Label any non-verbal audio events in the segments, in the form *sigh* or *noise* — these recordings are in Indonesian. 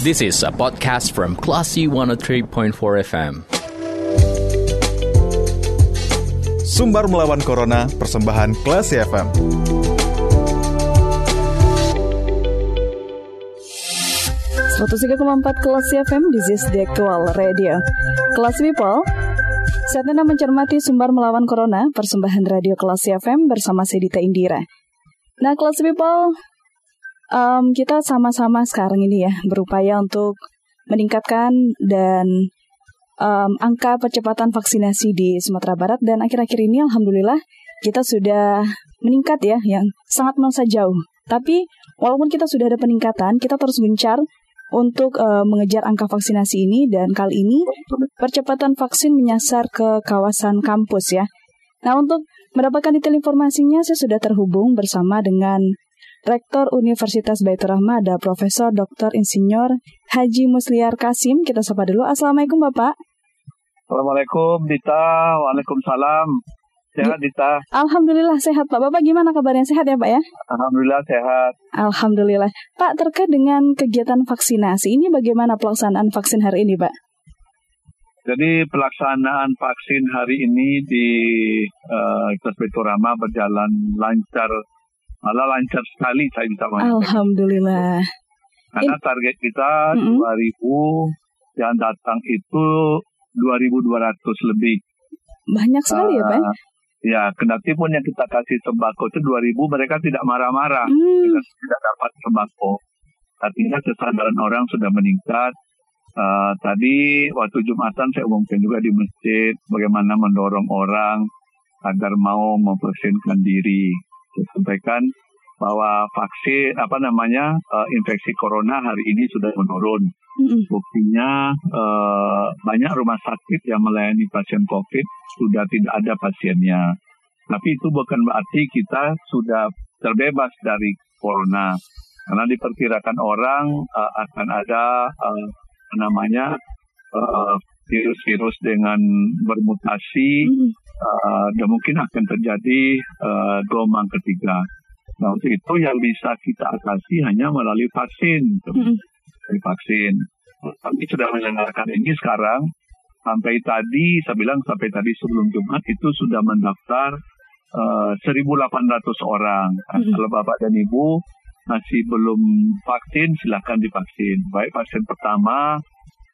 This is a podcast from Classy 103.4 FM. Sumbar melawan Corona, persembahan Classy FM. empat kelas FM, this is the actual radio. Kelas People, saat Anda mencermati Sumbar Melawan Corona, persembahan radio kelas FM bersama Sedita Indira. Nah, kelas People, um, kita sama-sama sekarang ini ya berupaya untuk meningkatkan dan um, angka percepatan vaksinasi di Sumatera Barat dan akhir-akhir ini alhamdulillah kita sudah meningkat ya yang sangat melesat jauh. Tapi walaupun kita sudah ada peningkatan, kita terus gencar untuk uh, mengejar angka vaksinasi ini dan kali ini percepatan vaksin menyasar ke kawasan kampus ya. Nah, untuk mendapatkan detail informasinya saya sudah terhubung bersama dengan Rektor Universitas Baitur Rahma ada Profesor Dr. Insinyur Haji Musliar Kasim. Kita sapa dulu. Assalamualaikum Bapak. Assalamualaikum Dita. Waalaikumsalam. Sehat Dita. Alhamdulillah sehat Pak. Bapak gimana kabarnya? Sehat ya Pak ya? Alhamdulillah sehat. Alhamdulillah. Pak terkait dengan kegiatan vaksinasi ini bagaimana pelaksanaan vaksin hari ini Pak? Jadi pelaksanaan vaksin hari ini di uh, Baitur Rahma berjalan lancar malah lancar sekali saya bisa mengatakan. Alhamdulillah. Karena target kita mm -hmm. 2000 yang datang itu 2.200 lebih. Banyak sekali uh, ya Pak? Eh, ya, kendati pun yang kita kasih sembako itu 2.000 mereka tidak marah-marah. Mm. Mereka tidak dapat sembako. Artinya kesadaran orang sudah meningkat. Uh, tadi waktu Jumatan saya umumkan juga di masjid bagaimana mendorong orang agar mau mempersiapkan diri saya sampaikan bahwa vaksin apa namanya uh, infeksi corona hari ini sudah menurun. Mm-hmm. Buktinya uh, banyak rumah sakit yang melayani pasien COVID sudah tidak ada pasiennya. Tapi itu bukan berarti kita sudah terbebas dari corona. Karena diperkirakan orang uh, akan ada uh, namanya uh, virus-virus dengan bermutasi uh, dan mungkin akan terjadi uh, gelombang ketiga. Nah untuk itu yang bisa kita atasi hanya melalui vaksin, mm dari vaksin. Kami sudah mendengarkan ini sekarang sampai tadi, saya bilang sampai tadi sebelum Jumat itu sudah mendaftar uh, 1.800 orang. mm Kalau bapak dan ibu masih belum vaksin, silahkan divaksin. Baik vaksin pertama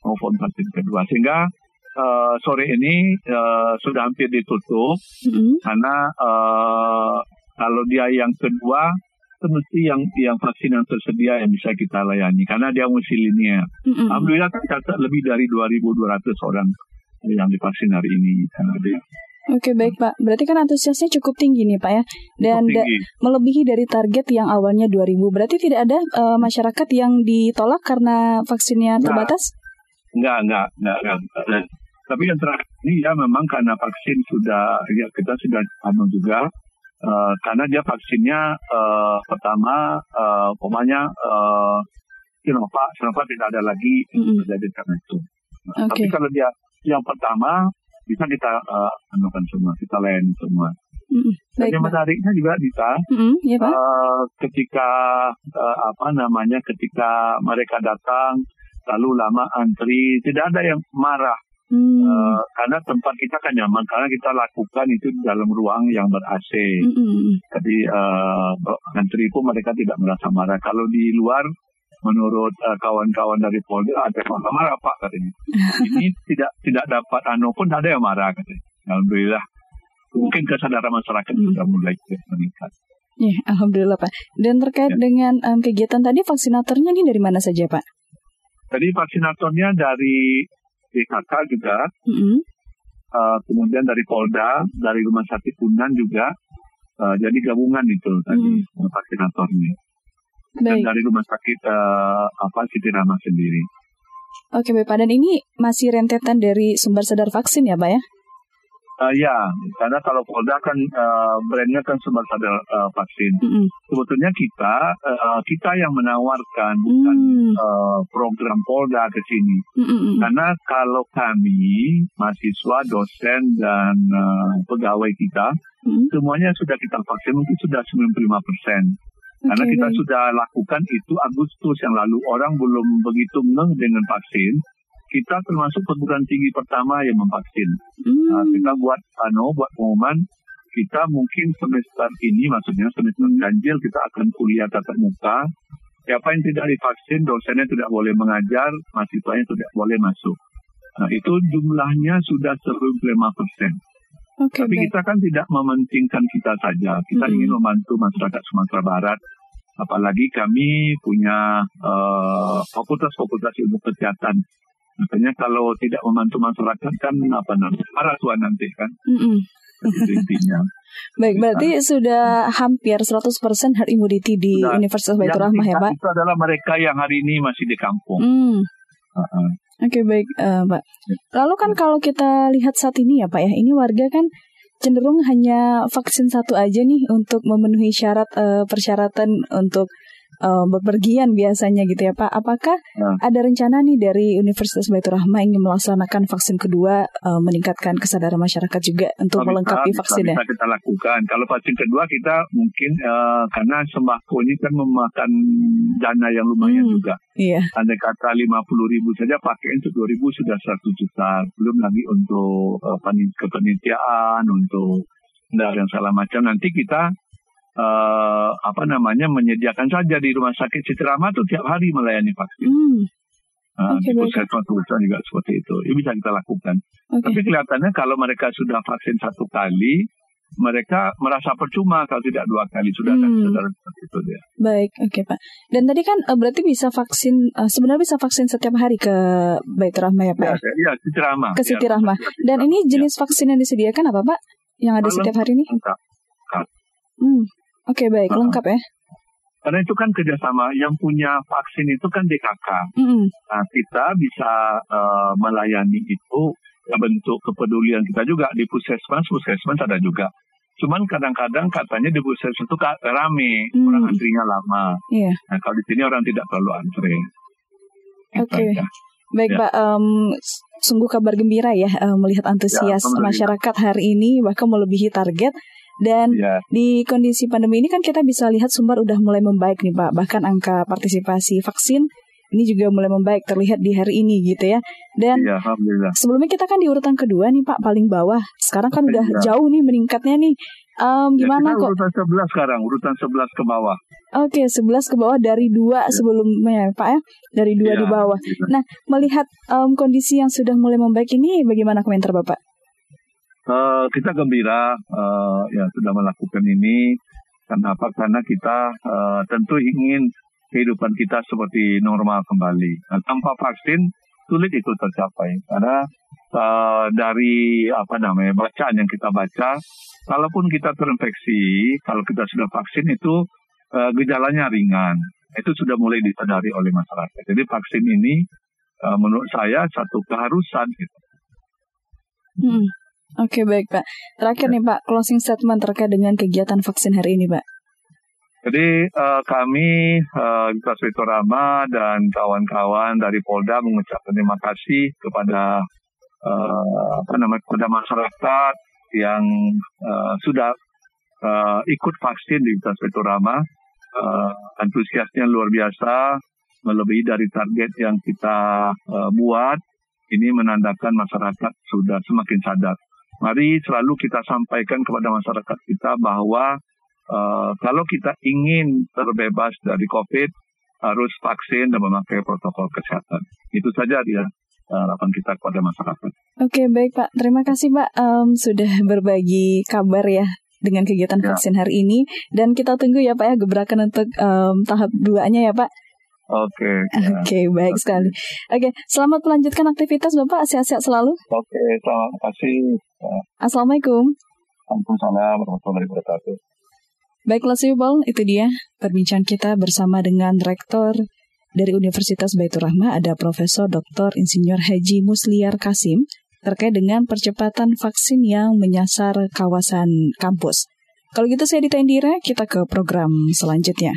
maupun vaksin kedua. Sehingga uh, sore ini uh, sudah hampir ditutup mm-hmm. karena uh, kalau dia yang kedua itu mesti yang yang vaksin yang tersedia yang bisa kita layani karena dia mesti linear. Mm-hmm. Alhamdulillah tercatat lebih dari 2.200 orang yang divaksin hari ini. Oke baik Pak, berarti kan antusiasnya cukup tinggi nih Pak ya, dan da melebihi dari target yang awalnya 2000. Berarti tidak ada uh, masyarakat yang ditolak karena vaksinnya terbatas? Enggak, enggak, enggak, enggak. enggak. Tapi yang terakhir ini ya memang karena vaksin sudah ya kita sudah anu juga uh, karena dia vaksinnya uh, pertama uh, umpamanya uh, Sinovac, Sinovac tidak ada lagi mm-hmm. jadi karena itu. Nah, okay. Tapi kalau dia yang pertama bisa kita uh, anukan semua, kita layani semua. Mm-hmm. Dan yang menariknya juga Dita, mm-hmm. ya, Pak? Uh, ketika uh, apa namanya, ketika mereka datang lalu lama antri, tidak ada yang marah. Hmm. Uh, karena tempat kita kan nyaman karena kita lakukan itu dalam ruang yang ber AC. Hmm. Jadi uh, antri pun mereka tidak merasa marah. Kalau di luar menurut uh, kawan-kawan dari Polda ada yang marah Pak katanya. *laughs* Ini tidak tidak dapat anu pun ada yang marah katanya. Alhamdulillah. Mungkin kesadaran masyarakat hmm. sudah mulai meningkat. Ya, alhamdulillah Pak. Dan terkait ya. dengan um, kegiatan tadi vaksinatornya ini dari mana saja Pak? Jadi vaksinatornya dari DKK juga, mm-hmm. uh, kemudian dari Polda, dari Rumah Sakit Unan juga, uh, jadi gabungan itu tadi mm. vaksinatornya. Dan dari Rumah Sakit uh, apa Siti Rama sendiri. Oke, Bapak. Dan ini masih rentetan dari sumber sadar vaksin ya, Pak ya? Uh, ya, karena kalau Polda kan uh, brandnya kan sumber sadar uh, vaksin. Mm -hmm. Sebetulnya kita uh, kita yang menawarkan mm. kan, uh, program Polda ke sini. Mm -hmm. Karena kalau kami mahasiswa, dosen dan uh, pegawai kita mm -hmm. semuanya sudah kita vaksin mungkin sudah 95 persen. Karena kita sudah lakukan itu Agustus yang lalu orang belum begitu ngeh dengan vaksin. Kita termasuk perguruan tinggi pertama yang memvaksin. Hmm. Nah, kita buat ano, buat pengumuman kita mungkin semester ini maksudnya semester ganjil kita akan kuliah tatap muka. Siapa yang tidak divaksin, dosennya tidak boleh mengajar, mahasiswanya tidak boleh masuk. Nah itu jumlahnya sudah 105 persen. Okay, Tapi baik. kita kan tidak mementingkan kita saja. Kita Mm-mm. ingin membantu masyarakat Sumatera Barat. Apalagi kami punya eh, fakultas-fakultas ilmu kesehatan. Makanya kalau tidak membantu masyarakat kan apa namanya marah tuan nanti kan itu intinya. *laughs* Baik, berarti sudah hampir 100% herd immunity di Sudah. Universitas Baitur Rahmah ya, Pak? Itu adalah mereka yang hari ini masih di kampung. Hmm. Uh-uh. Oke baik eh, Pak. Ya. Lalu kan kalau kita lihat saat ini ya Pak ya, ini warga kan cenderung hanya vaksin satu aja nih untuk memenuhi syarat eh, persyaratan untuk eh, bepergian biasanya gitu ya Pak. Apakah Ya. ada rencana nih dari Universitas Baitur Rahmah ingin melaksanakan vaksin kedua eh, meningkatkan kesadaran masyarakat juga untuk Bisa, melengkapi bisa, vaksinnya? Bisa kita lakukan. Kalau vaksin kedua kita mungkin eh, karena sembako ini kan memakan dana yang lumayan Hmm. juga. Iya. Andai kata 50 ribu saja pakai untuk 2 ribu sudah 100 juta. Belum lagi untuk pani- kepanitiaan, untuk dan yang salah macam. Nanti kita eh, apa namanya menyediakan saja di rumah sakit Citirama itu tiap hari melayani vaksin. Hmm. Nah, Oke, di puskesmas juga seperti itu. Ini bisa kita lakukan. Oke. Tapi kelihatannya kalau mereka sudah vaksin satu kali, mereka merasa percuma kalau tidak dua kali sudah ada Hmm. kesadaran seperti itu dia. Baik, oke Pak. Dan tadi kan eh, berarti bisa vaksin, eh, sebenarnya bisa vaksin setiap hari ke Baitur Rahmah ya Pak? Ya, ya? ya, Siti Rahma. Ke Siti Ya, Rahma. Siti Dan Rahma. ini Ya, jenis vaksin yang disediakan apa Pak? Yang ada Kalau- setiap hari ini? lengkap. Hmm. Oke baik, Uh-uh. lengkap ya. Karena itu kan kerjasama yang punya vaksin itu kan DKK. Mm-mm. Nah, kita bisa eh, melayani itu ya, bentuk kepedulian kita juga di puskesmas, puskesmas ada juga. Cuman kadang-kadang katanya di puskesmas itu rame, Hmm. orang antrinya lama. Iya. Nah, kalau di sini orang tidak perlu antre. Itu Oke. aja. Baik Ya. Pak, s- sungguh kabar gembira ya eh, melihat antusias alhamdulillah. masyarakat hari ini bahkan melebihi target. Dan Ya, di kondisi pandemi ini kan kita bisa lihat Sumbar udah mulai membaik nih Pak. Bahkan angka partisipasi vaksin ini juga mulai membaik terlihat di hari ini gitu ya. Dan ya, alhamdulillah. sebelumnya kita kan di urutan kedua nih Pak, paling bawah. Sekarang kan udah jauh nih meningkatnya nih. Ya, gimana kita kok? urutan 11 sekarang, urutan 11 ke bawah. Oke, 11 ke bawah dari dua sebelumnya, Pak ya. Dari dua Ya, di bawah. gitu. Nah, melihat em, kondisi yang sudah mulai membaik ini, bagaimana komentar Bapak? Eh, kita gembira eh, ya sudah melakukan ini. Kenapa? Karena kita eh, tentu ingin kehidupan kita seperti normal kembali. Nah, tanpa vaksin sulit itu tercapai karena eh, dari apa namanya bacaan yang kita baca, kalaupun kita terinfeksi, kalau kita sudah vaksin itu eh, gejalanya ringan. Itu sudah mulai disadari oleh masyarakat. Jadi vaksin ini eh, menurut saya satu keharusan gitu. Hmm. Oke, baik Pak. Terakhir nih Pak, closing statement terkait dengan kegiatan vaksin hari ini Pak. Jadi eh, kami eh, di Rama dan kawan-kawan dari Polda mengucapkan terima kasih kepada eh, apa namanya kepada masyarakat yang eh, sudah eh, ikut vaksin di Rama. Eh, antusiasnya luar biasa, melebihi dari target yang kita eh, buat. Ini menandakan masyarakat sudah semakin sadar. Mari selalu kita sampaikan kepada masyarakat kita bahwa Uh, kalau kita ingin terbebas dari COVID, harus vaksin dan memakai protokol kesehatan. Itu saja dia uh, harapan kita kepada masyarakat. Oke, baik Pak. Terima kasih Pak em, sudah berbagi kabar ya dengan kegiatan Ya. vaksin hari ini dan kita tunggu ya Pak ya gebrakan untuk em, tahap duanya ya Pak. Oke. ya. Oke, baik sekali. Oke, selamat melanjutkan aktivitas Bapak. Sehat-sehat selalu. Oke, terima kasih. Assalamualaikum. Waalaikumsalam warahmatullahi wabarakatuh. Baiklah Sibol, itu dia perbincangan kita bersama dengan Rektor dari Universitas Baitur Rahmah ada Profesor Dr. Insinyur Haji Musliar Kasim terkait dengan percepatan vaksin yang menyasar kawasan kampus. Kalau gitu saya Dita Indira, kita ke program selanjutnya.